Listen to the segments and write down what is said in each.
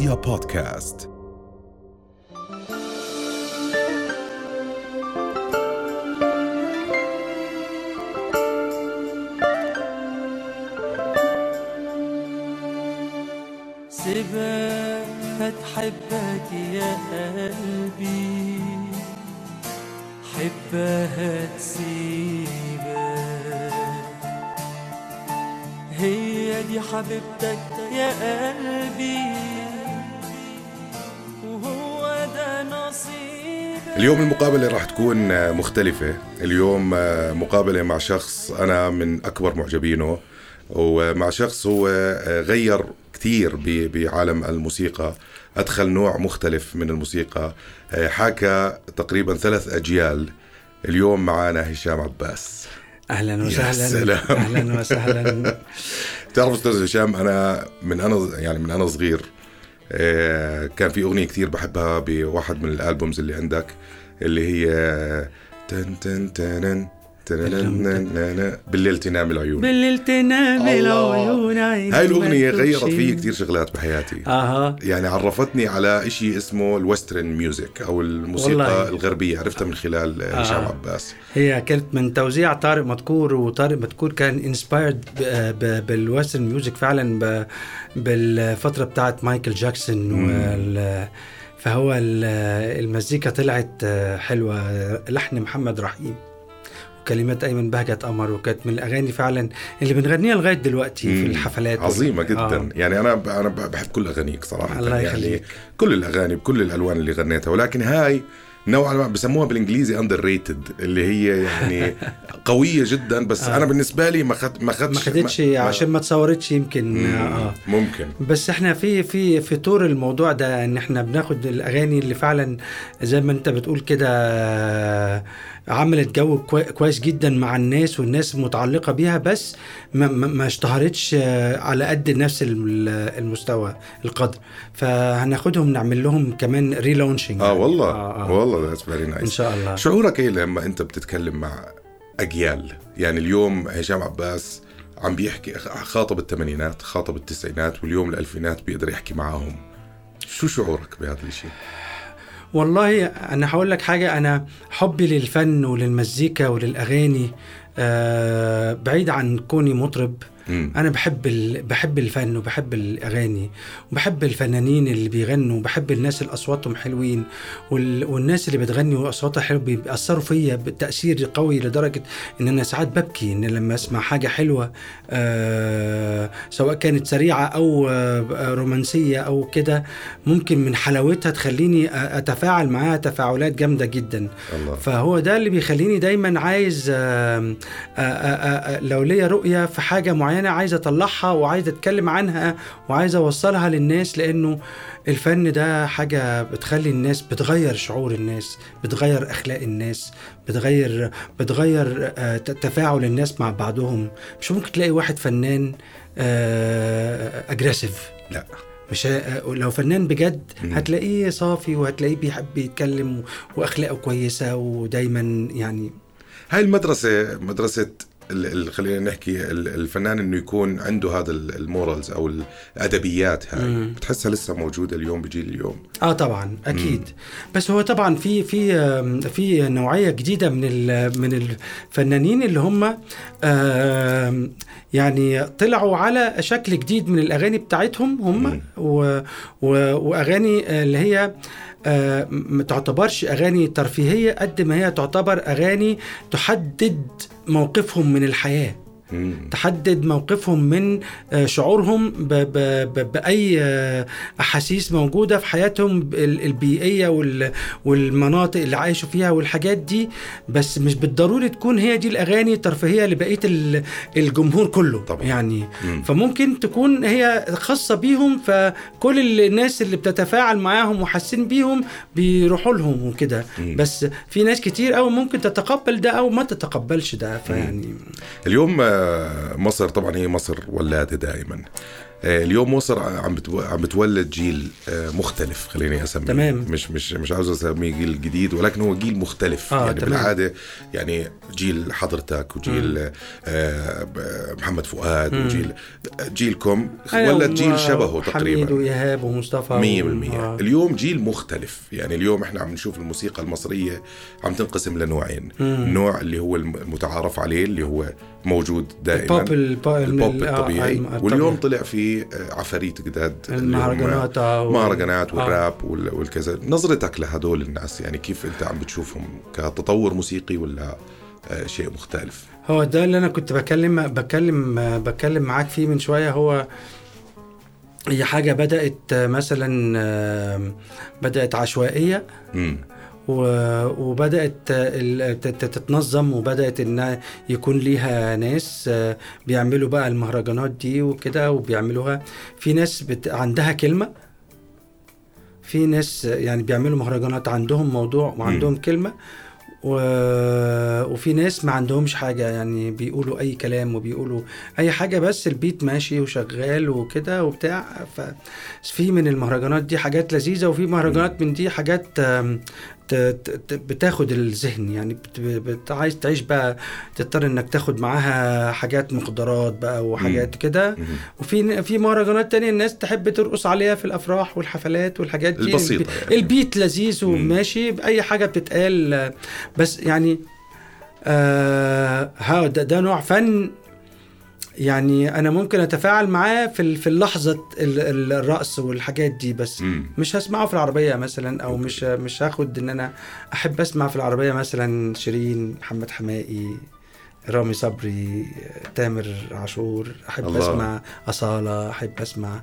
رؤيا بودكاست. سيبها تحبك يا قلبي حبها تسيبك هي دي حبيبتك يا قلبي. اليوم المقابلة راح تكون مختلفة. اليوم مقابلة مع شخص أنا من أكبر معجبينه ومع شخص هو غير كثير بعالم الموسيقى. أدخل نوع مختلف من الموسيقى. حاكى تقريبا ثلاث أجيال. اليوم معنا هشام عباس. أهلا يا وسهلا. سلام. أهلا وسهلا. تعرف أستاذ هشام أنا من أنا يعني من أنا صغير كان في أغنية كثير بحبها بواحد من ال albums اللي عندك اللي هي تن تن تنن. تننننن، بالليل تنام العيون. بالليل تنام. العيون هاي الأغنية غيرت. فيي كثير شغلات بحياتي. آها. يعني عرفتني على إشي اسمه ال western music أو الموسيقى والله. الغربية عرفتها من خلال هشام آه. عباس. هي كانت من توزيع طارق مدكور وطارق مدكور كان inspired بال western music فعلا بالفترة بتاعت مايكل جاكسون وال فهو ال- المزيكا طلعت حلوة. لحن محمد رحيم. وكلمات أيمن بهجت قمر وكانت من الأغاني فعلا اللي بنغنيها لغاية دلوقتي في. الحفلات عظيمة جدا آه. يعني أنا أنا بحب كل أغانيك صراحة الله يعني يخليك. كل الأغاني بكل الألوان اللي غنيتها ولكن هاي نوعا ما بسموها بالإنجليزي أندر ريتد اللي هي يعني قوية جدا بس آه. أنا بالنسبة لي ما خد ما خدش ما خدتش عشان ما تصورتش يمكن. آه ممكن بس إحنا في في في طور الموضوع ده إن إحنا بناخد الأغاني اللي فعلا زي ما أنت بتقول كده آه، عملت جو كوي- كويس جدا مع الناس والناس متعلقة بيها بس ما, ما اشتهرتش آه، على قد نفس الم- المستوى القدر. فهناخدهم نعمل لهم كمان relaunching آه والله. آه آه. والله that's very إن nice شاء الله. شعورك إيه لما أنت بتتكلم مع أجيال؟ يعني اليوم هشام عباس عم بيحكي خاطب الثمانينات خاطب التسعينات واليوم الألفينات بيقدر يحكي معاهم شو شعورك بهذا الشيء والله أنا هقول لك حاجة أنا حبي للفن وللمزيكا وللأغاني آه بعيد عن كوني مطرب. مم. أنا بحب ال... بحب الفن وبحب الأغاني وبحب الفنانين اللي بيغنوا وبحب الناس اللي اصواتهم حلوين وال... والناس اللي بتغني وأصواتها حلو بيأثروا فيا بتأثير قوي لدرجة إن أنا ساعات ببكي إن لما أسمع حاجة حلوة آه سواء كانت سريعة أو آه رومانسية أو كده ممكن من حلاوتها تخليني أتفاعل معاها تفاعلات جامدة جدا الله فهو ده اللي بيخليني دايما عايز آم، آ- آ- آ- لو ليا رؤية في حاجة معينة عايز أطلعها وعايز أتكلم عنها وعايز أوصلها للناس لأنه الفن ده حاجة بتخلي الناس بتغير شعور الناس بتغير أخلاق الناس بتغير بتغير آه، تفاعل الناس مع بعضهم. مش ممكن تلاقي واحد فنان أجريسيف لا. مش لو فنان بجد. هتلاقيه صافي وهتلاقيه بيحب يتكلم وأخلاقه كويسة ودايما يعني. هاي المدرسة مدرسة ال- ال- خلينا نحكي ال- الفنان إنه يكون عنده هذا ال- المورالز أو الأدبيات هاي مم. بتحسها لسه موجودة اليوم بجيل اليوم آه طبعا أكيد بس هو طبعا في في في نوعية جديدة من من الفنانين اللي هم يعني طلعوا على شكل جديد من الأغاني بتاعتهم هم مم. و و وأغاني اللي هي آه، ما تعتبرش أغاني ترفيهية قد ما هي تعتبر أغاني تحدد موقفهم من الحياة. تحدد موقفهم من آه، شعورهم ب ب ب بأي آه، أحاسيس موجودة في حياتهم ال- البيئية وال- والمناطق اللي عايشوا فيها والحاجات دي بس مش بالضروري تكون هي دي الأغاني الترفيهية لبقية ال- الجمهور كله طبعاً. يعني مم. فممكن تكون هي خاصة بيهم فكل الناس اللي بتتفاعل معاهم وحاسين بيهم بيروحوا لهم وكده. بس في ناس كتير أوي ممكن تتقبل ده أو ما تتقبلش ده فيعني اليوم آه، مصر طبعا هي مصر ولادة دائما. اليوم مصر عم عم بتولد جيل آه، مختلف خليني أسميه. تمام. مش مش مش عاوز أسميه جيل جديد ولكن هو جيل مختلف. آه، يعني تمام. بالعادة يعني جيل حضرتك وجيل آه، محمد فؤاد وجيل جيلكم أنا ولد جيل شبهه حميد تقريبا. وإيهاب ومصطفى مية و- بالمية. آه. اليوم جيل مختلف. يعني اليوم إحنا عم نشوف الموسيقى المصرية عم تنقسم لنوعين. النوع اللي هو الم- المتعارف عليه اللي هو موجود دائما. البوب الب- البوب آه، الطبيعي الم- واليوم. طلع في عفاريت جداد المهرجانات آه، مهرجانات آه. والراب وال- والكذا. نظرتك لهدول الناس يعني كيف أنت عم بتشوفهم؟ كتطور موسيقي ولا آه، شيء مختلف؟ هو ده اللي أنا كنت بكلم بكلم بكلم معاك فيه من شوية. هو هي حاجة بدأت مثلا عشوائية. امم و- وبدأت تتنظم وبدأت إن يكون ليها ناس آه، بيعملوا بقى المهرجانات دي وكده وبيعملوها. في ناس بت... عندها كلمة. في ناس يعني بيعملوا مهرجانات عندهم موضوع وعندهم كلمة. و... وفي ناس ما عندهمش حاجة يعني بيقولوا أي كلام وبيقولوا أي حاجة بس البيت ماشي وشغال وكده وبتاع. ففي من المهرجانات دي حاجات لذيذة وفي مهرجانات من دي حاجات بتاخد الذهن يعني. عايز تعيش بقى تضطر إنك تاخد معاها حاجات مقدرات بقى وحاجات كده. وفي في مهرجانات تانية الناس تحب ترقص عليها في الأفراح والحفلات والحاجات دي. البسيطة يعني. البيت لذيذ وماشي بأي حاجة بتتقال. بس يعني آه ها ده, ده نوع فن يعني أنا ممكن أتفاعل معاه في في ال- الرقص والحاجات دي بس. مم. مش هسمعه في العربية مثلا أو مش مش هاخد إن أنا أحب أسمع في العربية مثلا شيرين محمد حمائي رامي صبري تامر عاشور أحب الله. أسمع أصالة أحب أسمع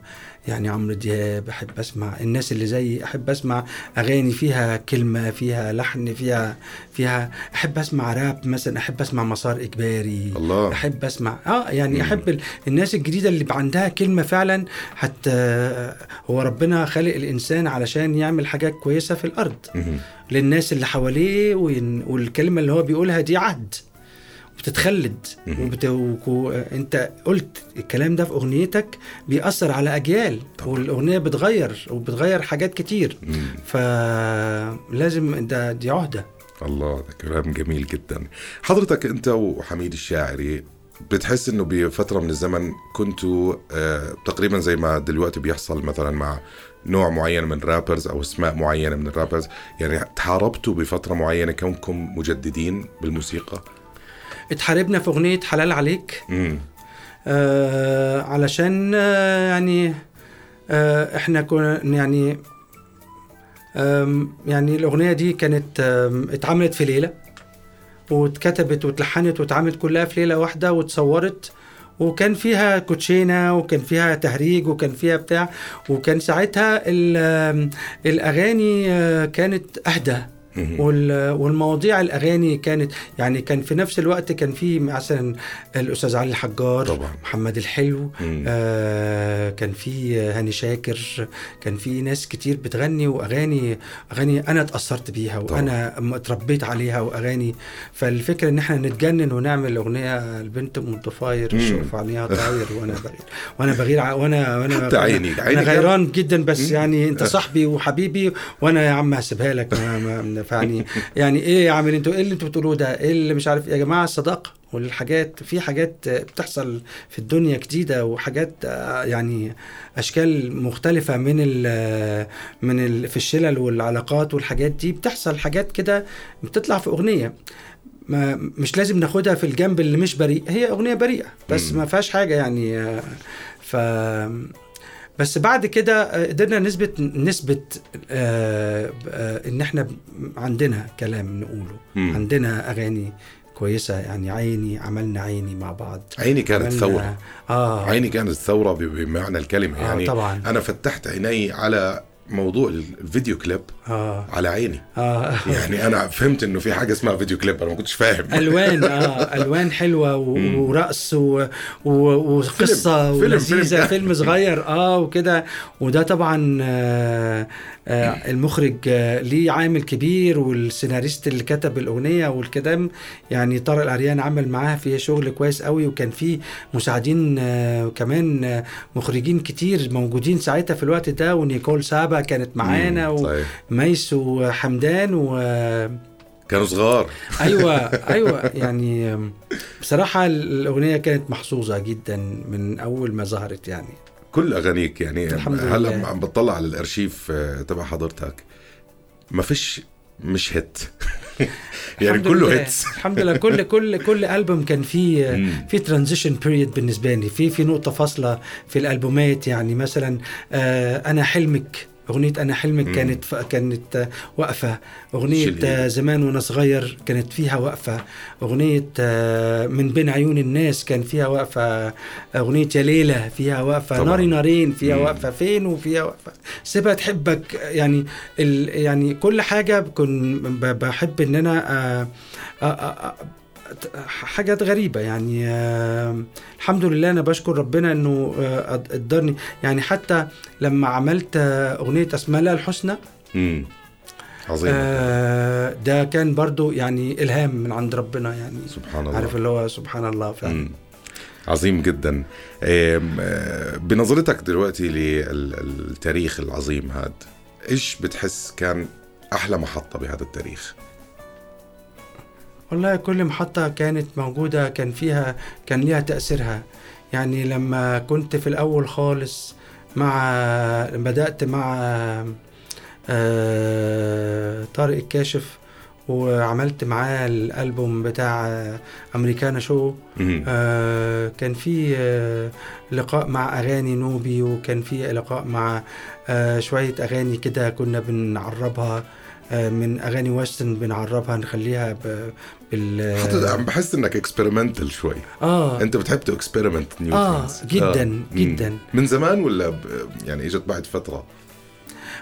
يعني عمرو دياب أحب أسمع الناس اللي زي أحب أسمع أغاني فيها كلمة فيها لحن فيها فيها أحب أسمع راب مثلا أحب أسمع مسار إجباري الله. أحب أسمع آه يعني مم. أحب ال- الناس الجديدة اللي عندها كلمة فعلا حتى هو ربنا خالق الإنسان علشان يعمل حاجات كويسة في الأرض مهم. للناس اللي حواليه والكلمة اللي هو بيقولها دي عهد بتتخلد. وبت... وكو... انت قلت الكلام ده في أغنيتك بيأثر على أجيال طبعا. والأغنية بتغير وبتغير حاجات كتير مم. فلازم ده دي عهدة الله ده كلام جميل جدا حضرتك انت وحميد الشاعري بتحس إنه بفترة من الزمن كنتوا آه تقريبا زي ما دلوقتي بيحصل مثلا مع نوع معين من الرابرز أو أسماء معينة من الرابرز يعني تحاربتوا بفترة معينة كونكم مجددين بالموسيقى اتحاربنا في أغنية حلال عليك. آه علشان آه يعني آه إحنا كنا يعني يعني الأغنية دي كانت اتعملت في ليلة واتكتبت واتلحنت واتعملت كلها في ليلة واحدة واتصورت وكان فيها كوتشينة وكان فيها تهريج وكان فيها بتاع وكان ساعتها الأغاني آه، كانت أهدى. والمواضيع الأغاني كانت يعني كان في نفس الوقت كان في مثلا الأستاذ علي الحجار طبعا. محمد الحلو. آه كان في هاني شاكر كان في ناس كتير بتغني وأغاني أغاني أنا اتأثرت بيها. وأنا اتربيت عليها وأغاني فالفكرة إن إحنا نتجنن ونعمل أغنية البنت ام الضفاير مم. الشوف عليها طاير وأنا بغير وأنا بغير وأنا وأنا حتى عيني- أنا غيران جدا بس. يعني أنت صاحبي وحبيبي وأنا يا عم هسيبها لك ما ما يعني يعني إيه يا عم أنتوا إيه اللي أنتوا بتقولوه ده؟ إيه اللي مش عارف يا جماعة؟ الصداقة والحاجات في حاجات بتحصل في الدنيا جديدة وحاجات آه، يعني أشكال مختلفة من ال من ال في الشلل والعلاقات والحاجات دي. بتحصل حاجات كده بتطلع في أغنية. ما مش لازم ناخدها في الجنب اللي مش بريء. هي أغنية بريئة بس. ما فيهاش حاجة يعني آه، ف بس بعد كده آه، قدرنا نثبت نثبت آه، آه، ان إحنا عندنا كلام نقوله. مم. عندنا أغاني كويسة يعني. عيني عملنا عيني مع بعض. عيني كانت ثورة. آه. عيني كانت ثورة بمعنى الكلمة. آه، يعني طبعاً. أنا فتحت عيني على موضوع الفيديو كليب آه. على عيني. آه. يعني أنا فهمت إنه في حاجة اسمها فيديو كليب أنا ما كنتش فاهم. ألوان آه. ألوان حلوة و- ورقص و... و... وقصة فيلم- ولذيذة فيلم. فيلم صغير آه وكده. وده طبعا آه آه المخرج آه ليه عامل كبير والسيناريست اللي كتب الأغنية والكلام يعني طارق العريان عمل معاها فيها شغل كويس قوي وكان في مساعدين آه كمان آه مخرجين كتير موجودين ساعتها في الوقت ده ونيكول سابا كانت معانا. وميس وحمدان و كانوا صغار أيوه أيوه يعني بصراحة الأغنية كانت محظوظة جدا من أول ما ظهرت يعني كل أغانيك يعني الحمد هلا لله. عم بطلع على الأرشيف آه، تبع حضرتك ما فيش مش hit يعني كله. hits الحمد لله كل كل كل ألبوم كان فيه. في transition period بالنسبة لي في في نقطة فاصلة في الألبومات يعني مثلا آه أنا حلمك أغنية أنا حلمك. كانت ف... كانت واقفه أغنية. زمان وأنا صغير كانت فيها وقفة أغنية آه من بين عيون الناس كان فيها وقفة أغنية يا ليله فيها وقفة طبعاً. ناري نارين فيها مم. وقفة فين وفيها وقفة سيبها تحبك يعني ال... يعني كل حاجة بكون ب... بحب إن أنا آه آه آه آه حاجات غريبة يعني آه الحمد لله أنا بشكر ربنا إنه آه قدرني. يعني حتى لما عملت آه أغنية أسماء الله الحسنى. عظيم آه ده كان برضو يعني إلهام من عند ربنا يعني. سبحان الله. عارف اللي هو سبحان الله فعلا. مم. عظيم جدا. بنظرتك دلوقتي للتاريخ العظيم هذا إيش بتحس كان أحلى محطة بهذا التاريخ؟ والله كل محطة كانت موجودة كان فيها كان ليها تأثيرها يعني لما كنت في الأول خالص مع بدأت مع آه، طارق الكاشف وعملت معاه الألبوم بتاع Americana Show. آه، كان في آه، لقاء مع أغاني نوبي وكان في لقاء مع آه، شوية أغاني كده كنا بنعربها من أغاني western بنعربها نخليها ب- بال حتى عم بحس إنك experimental شوي. آه. أنت بتحب to experiment new آه، جداً، جداً. من زمان ولا ب... يعني إجت بعد فترة؟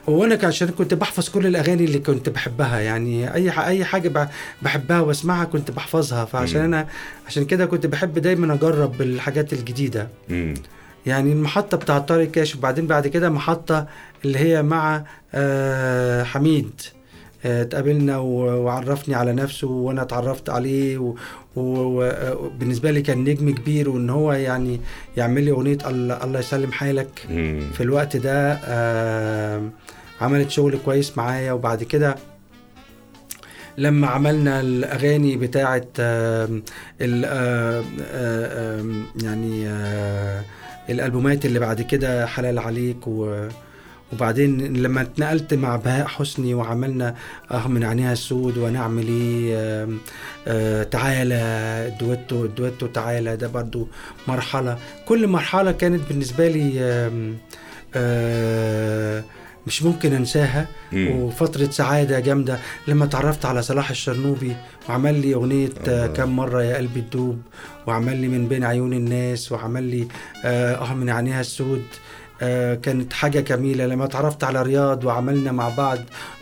هو أنا عشان كنت بحفظ كل الأغاني اللي كنت بحبها يعني أي أي حاجة ب- بحبها وأسمعها كنت بحفظها. فعشان مم. أنا عشان كده كنت بحب دايما أجرب الحاجات الجديدة. مم. يعني المحطة بتاع طارق كاشف وبعدين بعد كده محطة اللي هي مع آه حميد. آه، اتقابلنا و- وعرفني على نفسه وأنا اتعرفت عليه وبالنسبه لي كان نجم كبير وان هو يعني يعمل لي أغنية الله, يسلم حالك. في الوقت ده آه عملت شغل كويس معايا وبعد كده لما عملنا الأغاني بتاعه آه ال- آه آه آه يعني آه الألبومات اللي بعد كده حلال عليك و وبعدين لما اتنقلت مع بهاء حسني وعملنا آه من عينيها السود ونعمل إيه آه آه تعالى الدويتو الدويتو تعالى ده برضو مرحلة كل مرحلة كانت بالنسبة لي آه مش ممكن انساها مم. وفترة سعادة جامدة لما تعرفت على صلاح الشرنوبي وعمل لي أغنية آه. كم مرة يا قلبي تدوب وعمل لي من بين عيون الناس وعمل لي آه, آه من عينيها السود كانت حاجة جميلة لما تعرفت على رياض وعملنا مع بعض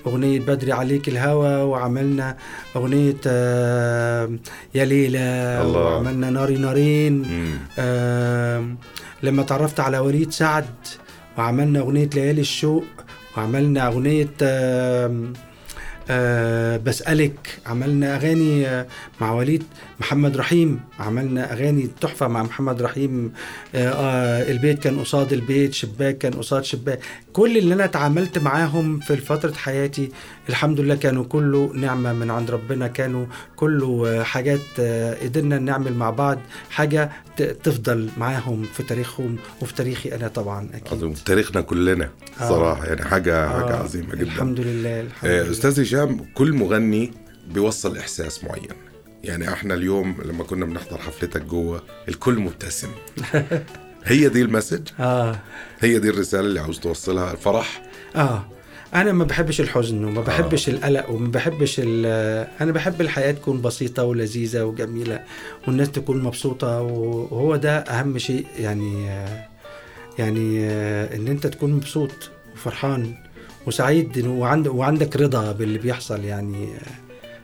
أغنية بدري عليك الهوى وعملنا أغنية آه يا ليلى الله. وعملنا ناري نارين. آم، لما تعرفت على وليد سعد وعملنا أغنية ليالي الشوق وعملنا أغنية آه بسألك عملنا أغاني آه، مع وليد محمد رحيم عملنا أغاني تحفة مع محمد رحيم آه آه البيت كان قصاد البيت شباك كان قصاد شباك. كل اللي أنا اتعاملت معاهم في فترة حياتي الحمد لله كانوا كله نعمة من عند ربنا كانوا كله آه، حاجات آه، قدرنا نعمل مع بعض حاجة تفضل معاهم في تاريخهم وفي تاريخي أنا طبعا أكيد. عظيم. تاريخنا كلنا آه. صراحة يعني حاجة آه، عظيمة جدا. الحمد لله الحمد آه، لله. أستاذ هشام كل مغني بيوصل إحساس معين. يعني إحنا اليوم لما كنا بنحضر حفلتك جوه الكل مبتسم. هي دي المسج؟ آه. هي دي الرسالة اللي عاوز توصلها؟ الفرح؟ آه. أنا ما بحبش الحزن وما بحبش القلق وما بحبش ال- أنا بحب الحياة تكون بسيطة ولذيذة وجميلة والناس تكون مبسوطة وهو ده أهم شيء. يعني آه، يعني آه، إن أنت تكون مبسوط وفرحان. وسعيد وعند وعندك رضا باللي بيحصل يعني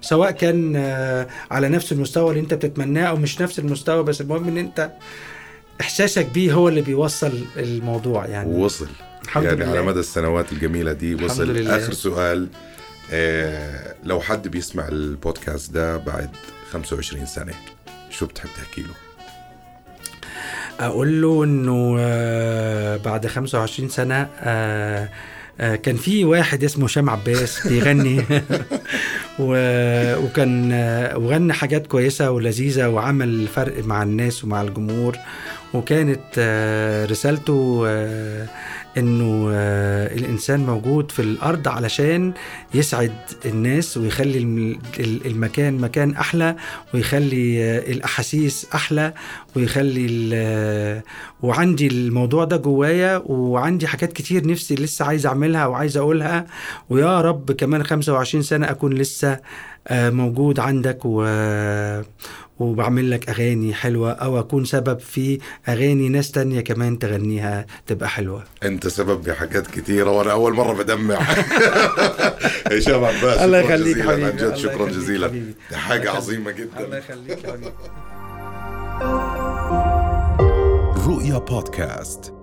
سواء كان آه، على نفس المستوى اللي انت بتتمناه أو مش نفس المستوى بس المهم إن انت إحساسك بيه هو اللي بيوصل الموضوع يعني ووصل الحمد يعني لله. على مدى السنوات الجميلة دي وصل لله. آخر سؤال آه لو حد بيسمع البودكاست ده بعد 25 سنة شو بتحب تحكي له؟ أقول له إنه آه، بعد 25 سنة آه، كان في واحد اسمه هشام عباس بيغني. و- وكان آه، وغنى حاجات كويسة ولذيذة وعمل فرق مع الناس ومع الجمهور. وكانت آه، رسالته آه، إنه آه، الإنسان موجود في الأرض علشان يسعد الناس ويخلي الم- ال- المكان مكان أحلى ويخلي آه، الأحاسيس أحلى ويخلي ال- وعندي الموضوع ده جوايا وعندي حاجات كتير نفسي لسه عايز أعملها وعايز أقولها ويا رب كمان 25 سنة أكون لسه آه، موجود عندك و وبعمل لك أغاني حلوة أو أكون سبب في أغاني ناس تانية كمان تغنيها تبقى حلوة. أنت سبب بحاجات كثيرة وأنا أول مرة بدمع. هشام عباس الله يخليك حبيبي عن جد شكرا جزيلا. دي حاجة الله عظيمة الله جدا يخليك يا حبيبي. رؤيا بودكاست.